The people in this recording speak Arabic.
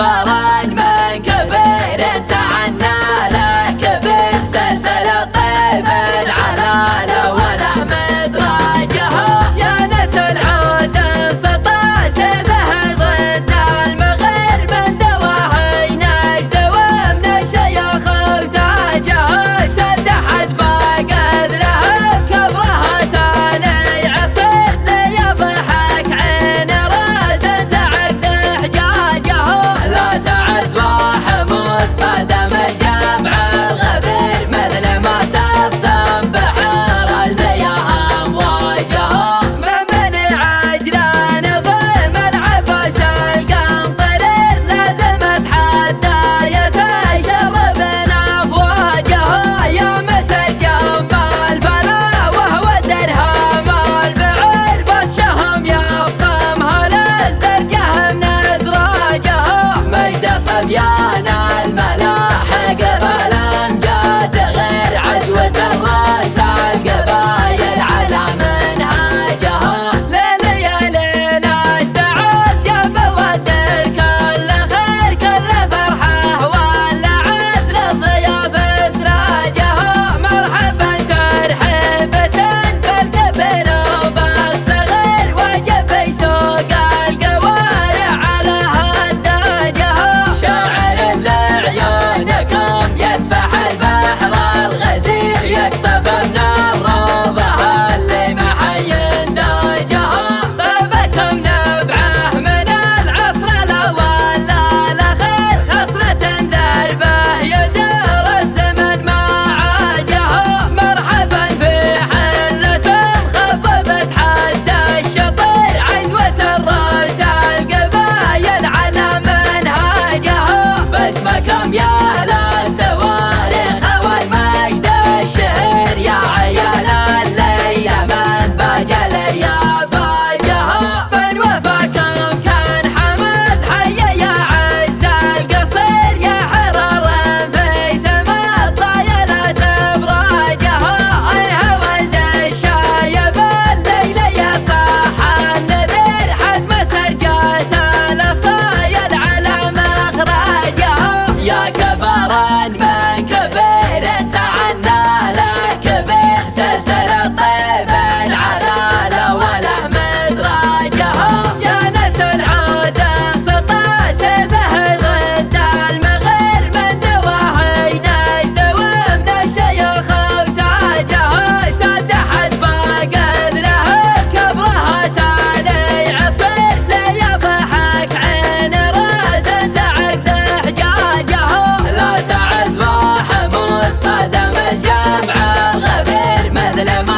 Bye-bye. أبيان الملائكة. Love.